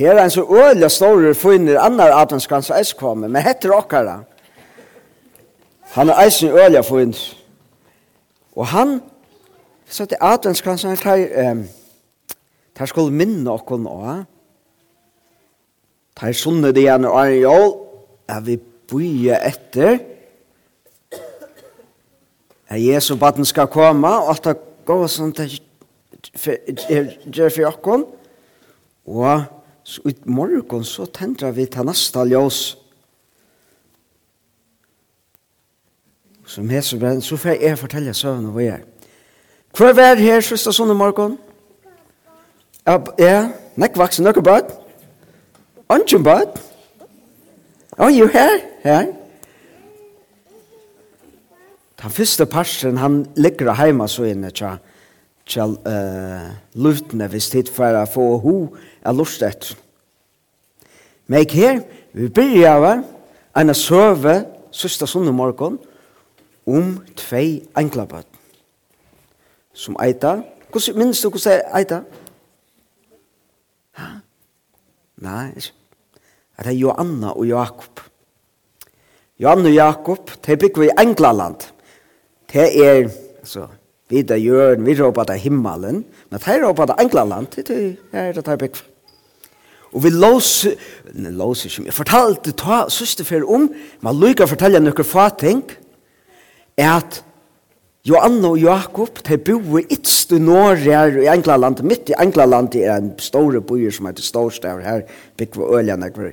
Her er en så øyla store funner annar adventskrans og eiskvame, men heter okkara. Han er eisen øyla funner. Og han, så til adventskrans han tar, um, tar skulle minne okkon også. tar sunne det igjen og er jól, er vi bøye etter, Er Jesu baden skal komme, og at det går sånn til, gjør for okkon, og Så ut morgon så tendrar vi til nasta ljøs. Som heter Brenn, så får jeg fortelle søvn og hva jeg er. Hvor er det her, søster sånn i morgon? Ja, ja. Nek vaksen, nøkker bad. Ongen bad. Oh, you her? Her. Den første parten, han ligger hjemme så inne, tja. Tja, uh, luftene, hvis tid for å få ho. Ho er lust etter. Men ikke her, vi begynner av en søve søsta sunne morgen om tvei enklabad som eita. Hvordan minnes du hvordan er eita? Ha? Nei, ikke. At det er Joanna og Jakob. Joanna og Jakob, de bygger i Englaland. Det er, altså, vi vidda gjør, vi råper det himmelen, men de råper det Englaland, det er det de bygger. Og vi lås, nei, lås ikke, jeg fortalte ta søster for om, man lykker å fortelle noen få er at Joanna og Jakob, de bor i i Norge her, i England, midt i England, er en store byer som heter Storstav her, bygger vi øyne, nekver,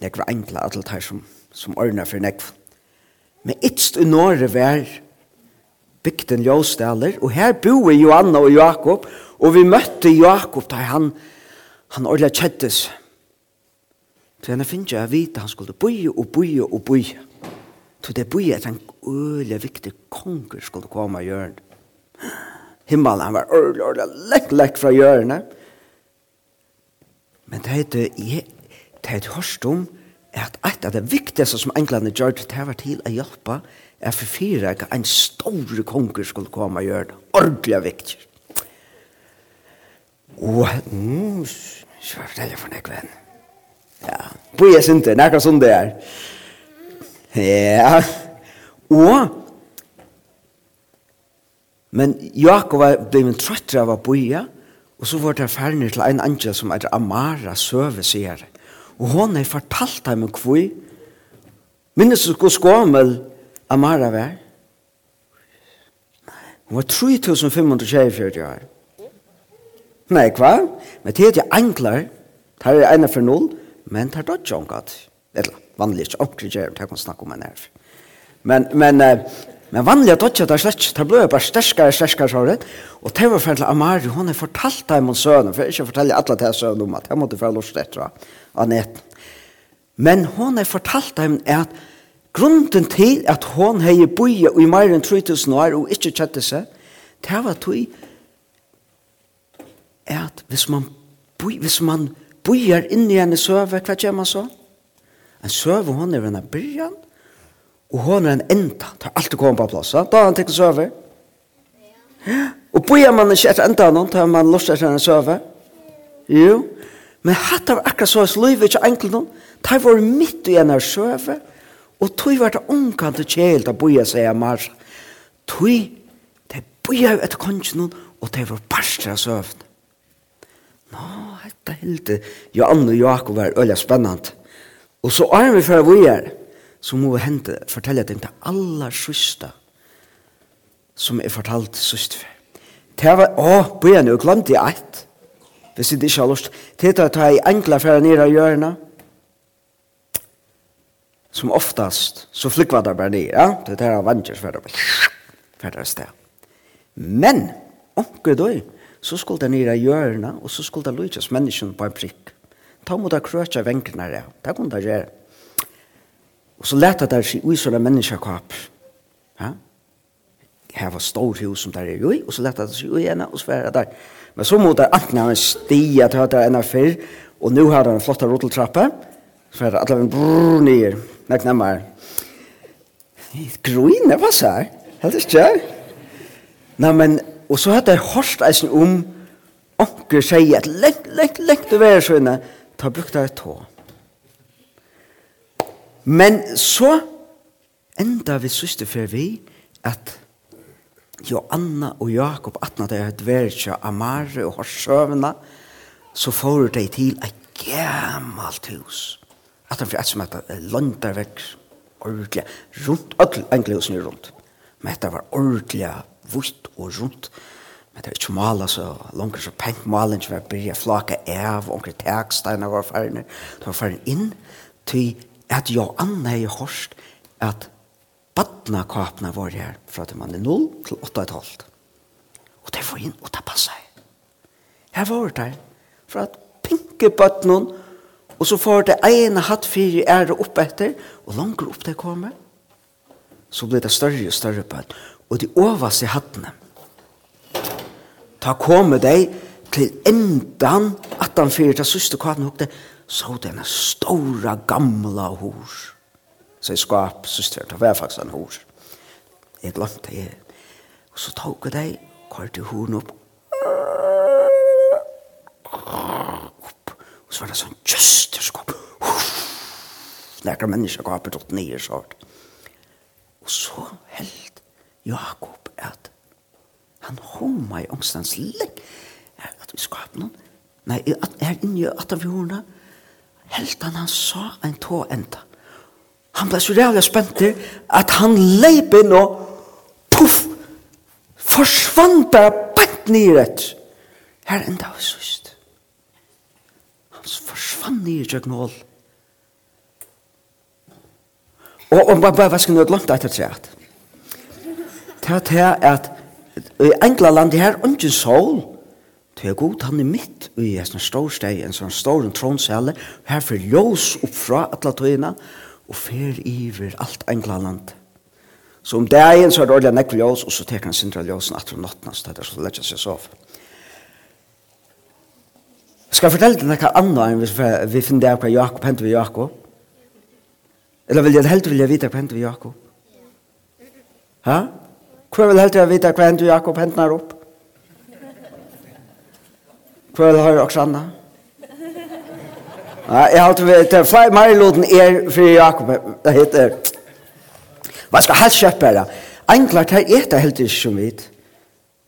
nekver England, alt her som, som ordner for nekver. Men ytst i Norge var bygden Ljøsdaler, og her bor Joanna og Jakob, og vi møtte Jakob da han han ordentlig kjettes. Så han finner jeg å vite han skulle bøye og bøye og bøye. Så det bøye at han øyelig viktig konger skulle komme av hjørnet. Himmelen, han var ordentlig, ordentlig, lekk, lekk fra hjørnet. Men det heter, det heter hørst om, at et av det viktigste som englene gjør, det var til å hjelpe, er for fire, at en stor konger skulle komme av hjørnet. Ordentlig viktig. Og, mm, skal jeg fortelle for deg venn. Ja, på jeg synes det, nekka sånn det er. Ja, og, men Jakob ble min trøttere av å boie, og så var det ferdig til en angel som heter Amara Søve, sier det. Og hun har fortalt ham hvor, minnes du hvor skåmel Amara var? Hun var 3544 år. Nei, hva? Men det er ikke enklar, det er ene for null, men det er dødja om gatt. Eller vanlig ikke oppgradjer, det kan snakke om en her. Men, men, men vanlig dødja, det er slett, det ble bare sterskere, sterskere, så det. og det var for Amari, hun har fortalt dem om sønnen, for jeg ikke fortelle alle til sønnen om at jeg måtte få lort etter av netten. Men hun har fortalt dem at grunden til at hun har boi i mer enn 3000 år og ikke kjette seg, det var tog at hvis man, hvis man bøyer inn i en søve, hva gjør man så? En søve, hun er en av byrjan, og hun er en enda, det er alltid kommet på plass, da har han tenkt søve. Ja. Og bøyer man ikke etter enda noen, da har man lyst til en søve. Jo, men hatt av akkurat så hans liv, ikke enkelt noen, da var midt i en søve, og tog var det omkant og kjelt å bøyer seg av mars. Tog, det bøyer etter kongen, og det var parster av søvene. Nå, dette hilde Johan og Jakob var øyla spennant. Og så er vi for vi er, så må vi hente, fortelle dem til aller sørste som er fortalt sørste for. Det var, å, byen, jeg glemte jeg et. Hvis jeg ikke har lyst. Det er at jeg enkla for fra nere hjørne. Som oftast, så flykva det bare nere, ja. Det er det her av vandjer, for det er sted. Men, omkje døy, så skulle det nere hjørne, og så skulle det lyttes menneskene på en prikk. Ta mot det krøtja venkene der, det kunne det gjøre. Og så lette det seg ut sånne menneskekap. Ja? Her var stor hus som der er jo i, og så lette det seg ut igjen, og så var det der. Men så måtte det antingen ha en stia til at det av fyr, og nå har det en flott roteltrappe, så var det alle en brrrr nere, nek nemmere. Grøyne, hva sa jeg? Helt ikke? Nei, men Og så hadde jeg holdt eisen om onker sier at lengt, lengt, lengt å være sånne, ta brukt av et tå. Men så enda vi syste for vi at Joanna og Jakob atna det hadde vært ikke Amare og Horsøvna, så får de til et gammalt hus. At han fyrir et som heter vekk ordentlig, rundt, alle enkle husene rundt. Men dette var ordentlig vitt og rundt. Men det er ikke malet så langt, så penk malen ikke var bryr, flake av, og omkring teksteiner var ferdig. Det var ferdig inn til at jeg og i Horst at badnakapene var her fra til man er 0 til 8,5. Og det var inn, og det passet. Her var det for at pinke badnene, og så får det ene hatt fire ære opp etter, og langer opp det kommer, så blir det større og større bønn og de overste hattene. Ta komme deg til endan at han fyrir til syste kvarten hukte, så denne stora gamla hos. Så jeg skap søster, det var faktisk en hår. Jeg glemte det. Og så tok jeg deg, kvart i horen opp, opp, og så var det sånn kjøsterskap, nekker mennesker gapet opp nye sort. Og så helt Jakob at han homa i ångstens lekk at vi skap noen nei, at her inni at vi jorda helt han han sa en tå enda han ble så rævlig spent at han leip inn og puff forsvann bare bant nyret her enda var sust han forsvann nyret jeg nål og om bare hva skal nå langt etter treet til at jeg at i enkla land her, ikke sol, til er god, han er mitt i en sånn stor steg, en sånn stor tronsele, her for ljós oppfra atla tøyina, og fer iver alt enkla land. Så om det er en så er det ordentlig nekkel ljøs og så teker han sindra ljøsen at om natten, så det er så lett å se så Skal jeg fortelle deg noe annet enn hvis vi finner det hva Jakob hentet vi Jakob? Eller vil jeg helt vil jeg vite hva hentet vi Jakob? Hæ? Hæ? Hva vil helt jeg vite hva hendt Jakob hentner opp? Hva vil høre Oksanna? Ja, jeg har alltid vært til flere mariloten er for Jakob. Det heter... Hva skal helst kjøpe her? Enklart her er det helt ikke som vidt.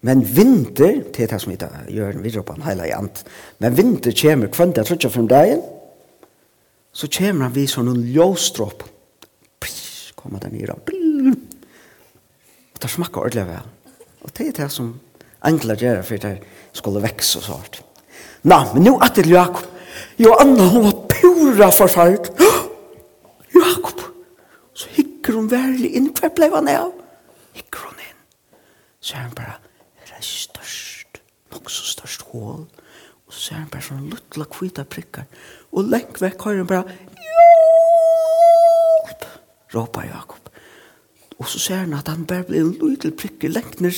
Men vinter, det er det som vi gjør en videre på en hele jant, men vinter kommer kvendt, jeg tror ikke fra dagen, så kommer han vi sånn en ljøsdropp. Kommer den i rann, det smakker ordentlig vel. Og det er det som engler gjør for det skulle vekse og sånt. Nå, men nå er det Jakob. Jo, Anna, hun var pura forfart. Jakob! Så hikker hun verlig inn. Hver ble han av? Hikker hun inn. Så er han bare, det er størst, nok så størst hål. Og så ser han bare sånn luttla kvita prikkar. Og lengt vekk har han bare, Jakob! Råpa Jakob. Og så ser han at han bare blir en lydel prikker lengtner.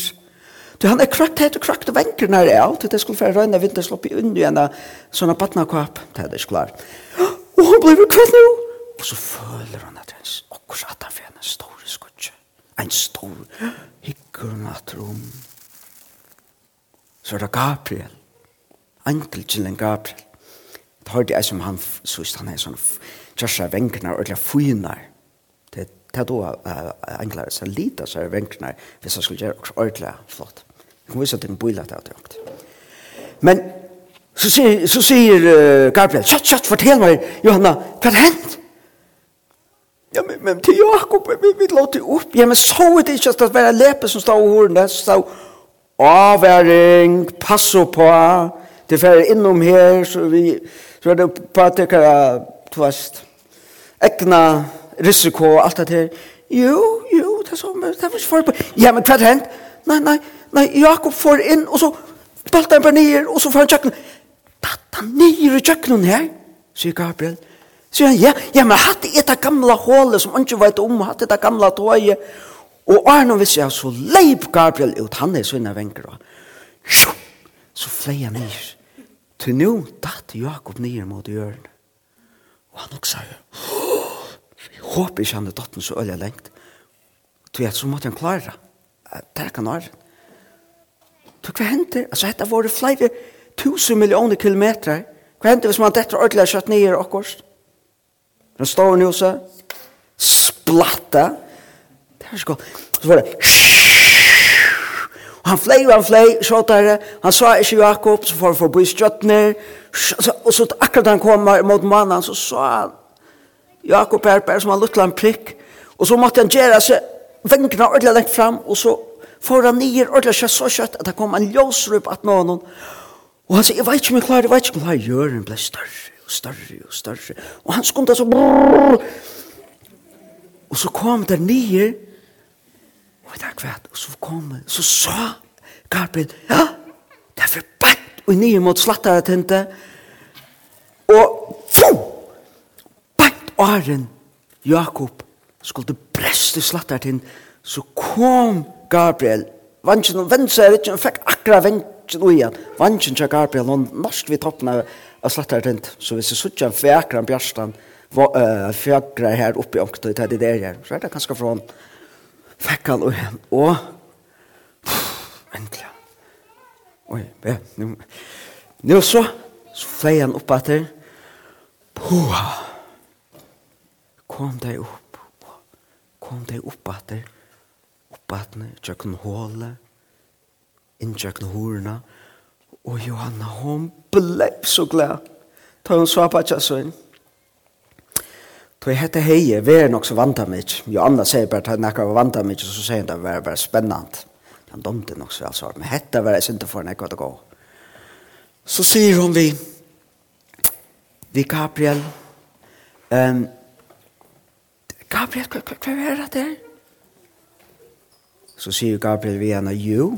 Du, han er krakt heit og krakt og venker nær av, alt. det skulle være røyne vinterslopp i unnu enn sånne badnakvap. Det er det ikke klar. Og han blir kvart nå. Og så føler han at han akkurat at han fyrir en stor skutje. En stor hikker han at rom. Så er det Gabriel. Enkel til en Gabriel. Det har det som han, så han er sånn, tjørsa venkerna og ordentlig fynar det er da enklere som lite så er venkene hvis jeg skulle gjøre også ordentlig flott. Jeg kan vise at det er en bøyla det er. Men så sier, så sier uh, Gabriel, kjatt, kjatt, fortell meg, Johanna, hva har hendt? Ja, men, men til Jakob, vi, vi låter opp. Ja, men så er det ikke at det var lepe som står i den så stod avværing, passo på, det fer innom her, så vi, så er det på at det kan, du vet, egna, risiko og alt det her. Jo, jo, det er så, det er ikke forberedt. Ja, men hva er hent? Nei, nei, nei, Jakob får inn, og så balta han bare nyer, og så får han tjøkken. Balta han nyer i tjøkkenen her, sier Gabriel. Sier han, ja, ja, men hatt det etter gamla hålet som han ikke vet om, hatt det gamla tåget. Og Arne vil si, så leip Gabriel ut, han er sånne venker. Så flei han nyer. Til nå datt Jakob nyer mot hjørnet. Og han også sier, håper ikke han er dotten så øye lengt. Du vet, så måtte han klare. det. Det Der kan han. Så hva hender? Altså, dette var det flere tusen millioner kilometer. Hva hender hvis man detter ordentlig kjøtt nye og akkurat? Den står nå så. Splatta. Det er så godt. Så var det. Og han flei, og han flei, så der. Han sa ikke Jakob, så får han forbi skjøttene. Og så akkurat han kom mot mannen, så sa han Jakob er bare som han luttla en prikk, og så måtte han gjøre seg vengene ordentlig lengt fram, og så får han nye ordentlig kjøtt så kjøtt, at det kom en ljøsrup at noen, og han sier, jeg vet ikke om jeg klarer, jeg vet ikke om jeg gjør, han ble større og større og større, og han skundet så, brrrr, og så kom det nye, og det er kvært, og så kom, det, så sa Gabriel, ja, det er for bætt, og nyer mot slattare tinte, og åren Jakob skulle breste slattar til, så kom Gabriel. vansjen og venstre er ikke, han fikk akkurat vansjen og igjen. vansjen til Gabriel, han norsk vi toppen av av slattar til. Så hvis jeg suttet han fikk akkurat bjørstan, fjagra her oppe i ångte til det der her. Så er det ganske fra han fikk han og igjen. Og, endelig. Oi, ja, nu. Nu så, så flei han opp etter. Puh, kom de opp, kom de opp etter, opp etter, tjøkken hålet, inntjøkken horene, og Johanna, hun ble så glad, ta hun så på ikke sånn. Så jeg heter heie, vi er nok så vant av meg, Johanna sier bare, ta nekka var vant av meg, så sier han det var bare spennende, han domte nok så vel svar, men hette var jeg synte for nekka å gå. Så sier hun vi, vi Gabriel, um, Gabriel, hva, hva, hva er det der? Så sier Gabriel vi henne, jo.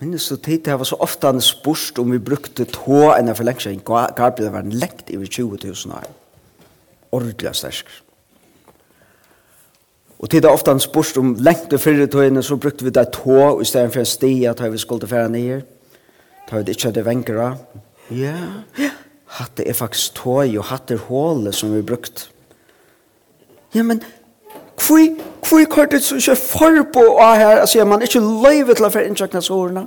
Minnes du tid, det var så ofte han spørst om vi brukte tå enn for lenge siden. Gabriel var en lengt i 20 000 år. Ordelig sterk. Og tid er ofte han spørst om lengt og fyrre tåene, så brukte vi det tå i stedet for en stia, tar vi skulde fære nye. Da vi ikke hadde venkere. Ja, yeah. yeah. hatt er faktisk tå, og hatt er hålet som vi brukte. Ja, men hvor, hvor er kortet som ikke for på å her? Altså, man er ikke løyve til å være inntjøkna sårene.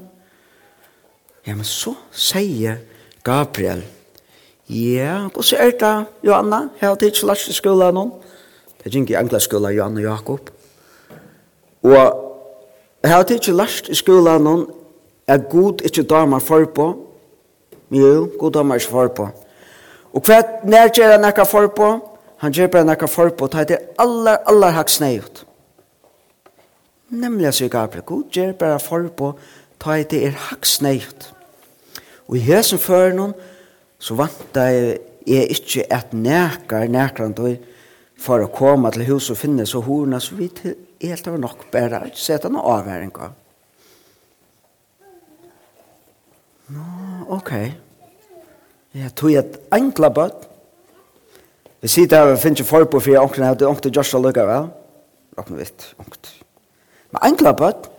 Ja, men så sier Gabriel, ja, hva så er det, Johanna, jeg har tidlig lagt i skolen nå. Det er ikke i skolen, Johanna og Jakob. Og jeg har tidlig lagt i skolen nå, er god ikke damer for på, jo, god damer ikke for på. Og hva er nærgjør jeg nækka for på? han gjør bare nekka forbud, han er aller allar haks ut. Nemlig, sier Gabriel, god gjør bare forbud, ta det er haks ut. Og i hesen før noen, så vant jeg er ikke at nekar, nekar, nekar, for å komme til hus og finne så horna, så vi til helt av nok bare ikke sette noen avværinger. Nå, ok. Jeg tog et enkla bøtt, Vi sier der, vi finner ikke for på for ångten hadde ångten Joshua lukka vel. Råkne vitt, ångt. Men enkla på det,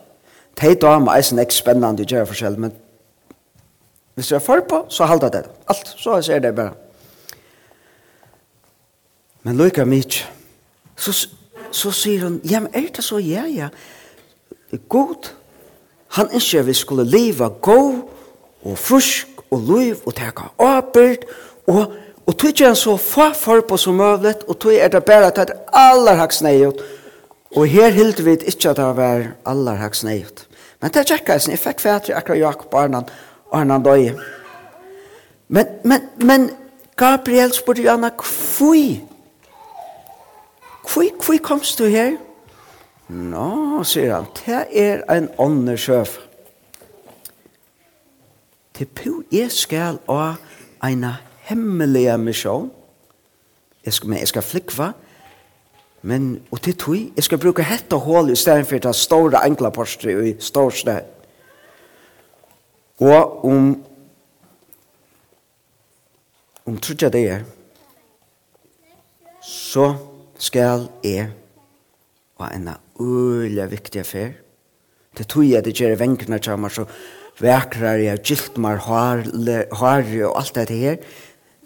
det er da med eisen ikke spennende å gjøre forskjell, men hvis du er for på, så halda det. Alt, så ser det bare. Men lukka mykje. Så, så sier hun, ja, men er det så, ja, ja. God, han ikke vi skulle leva god og frusk og liv og teka åpert og Og tog ikke han så få for på som mulig, og tog er det bare at aller haks nøyot. Og her hilder vi ikke at det var aller haks nøyot. Men det tjekka jeg, jeg fikk fætre akkurat Jakob Arnan, Arnan døye. Men, men, men Gabriel spurte jo henne, kvui? Kvui, kvui komst du her? Nå, sier han, det er en åndersjøf. sjøf. Til på jeg skal og en hemmelige misjon. Jeg skal, men jeg skal flikva. Men, og til tog, jeg skal bruke hette hål i stedet for det store enkla postre i storste. Og om om trutja det er, så skal jeg og en øyla viktig affær. Det tog jeg det gjør venkene til meg så vekrar jeg gilt meg, har, har og alt det her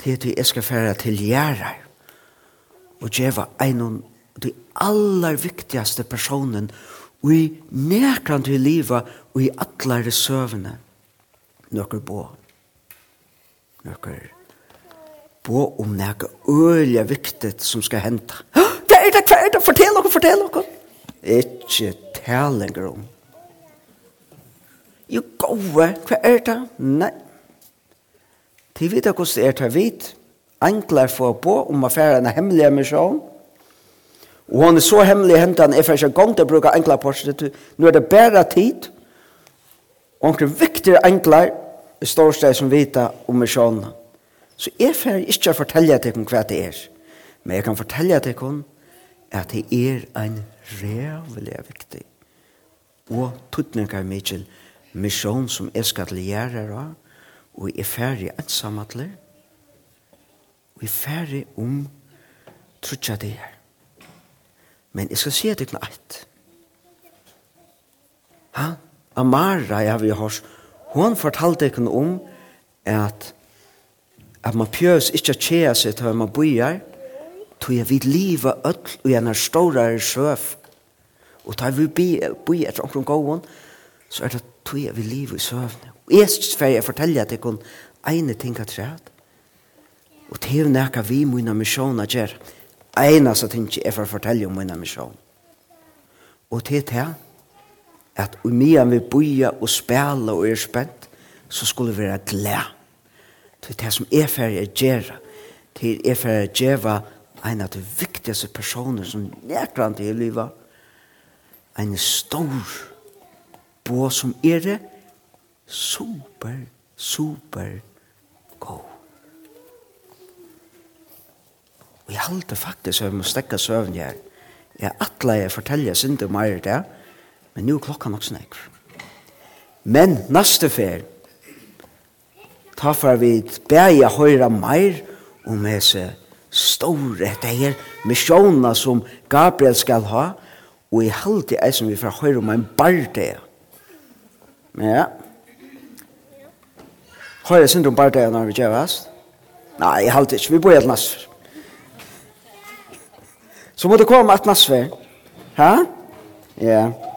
til at jeg skal fære til gjerrar og djeva av de aller viktigaste personen og i nekran til livet og i atlare søvne nøkker bo nøkker bo om nekka øyla viktigt som skal henta hva er det, hva er det, fortell okkur, fortell okkur ikke talinger om jo gode, hva er det, nei. Til vita hvordan det er til vit, for å bo om å fære en hemmelig emisjon, og hon er så hemmelig hentet han, er for ikke gang til å bruke enklar porset, nå er det bare tid, og omkring viktigere enklar, i stårsteg som vita om misjonen. Så jeg får ikke fortelle til henne hva det er, men jeg kan fortelle til henne at det er en rævlig viktig og tøtninger mykje misjon som jeg skal gjøre av, og er ferdig ansamadler, og er ferdig om trutja det her. Men jeg skal si at det er alt. Ha? Amara, jeg har hørt, hun fortalte ikke om at at man pjøs ikke tjea seg til man bøyer, tog jeg vidt livet øtl og gjerne stårere sjøf. Og tar vi bøyer etter omkring gåen, så er det tog jeg vidt livet i søvnet Og jeg synes jeg fortelle at jeg kan ene ting at rett. Og det er jo nekka vi mine misjoner gjør. Ene så ting jeg får fortelle om mine misjoner. Og det er det at om jeg vil boja og spela og er spent, så skulle vi være glad. Det er det som er ferdig å gjøre. Det er ferdig å gjøre en av de viktigste personer som nærkant i livet. En stor bo som er det, super, super god. Og jeg halte faktisk at jeg må stekke søvn her. Jeg atle jeg forteller sinde mer det, men nu er klokka nok snakk. Men neste fer, ta for vi bæja høyra mer om hese store, det her misjona som Gabriel skal ha, og jeg halte jeg som vi får høyra om en barde. Ja, Har jeg synd om bare det når vi gjør oss? Nei, jeg halte ikke. Vi bor i et nasfer. Så må det komme et nasfer. Hæ? Ja. Yeah.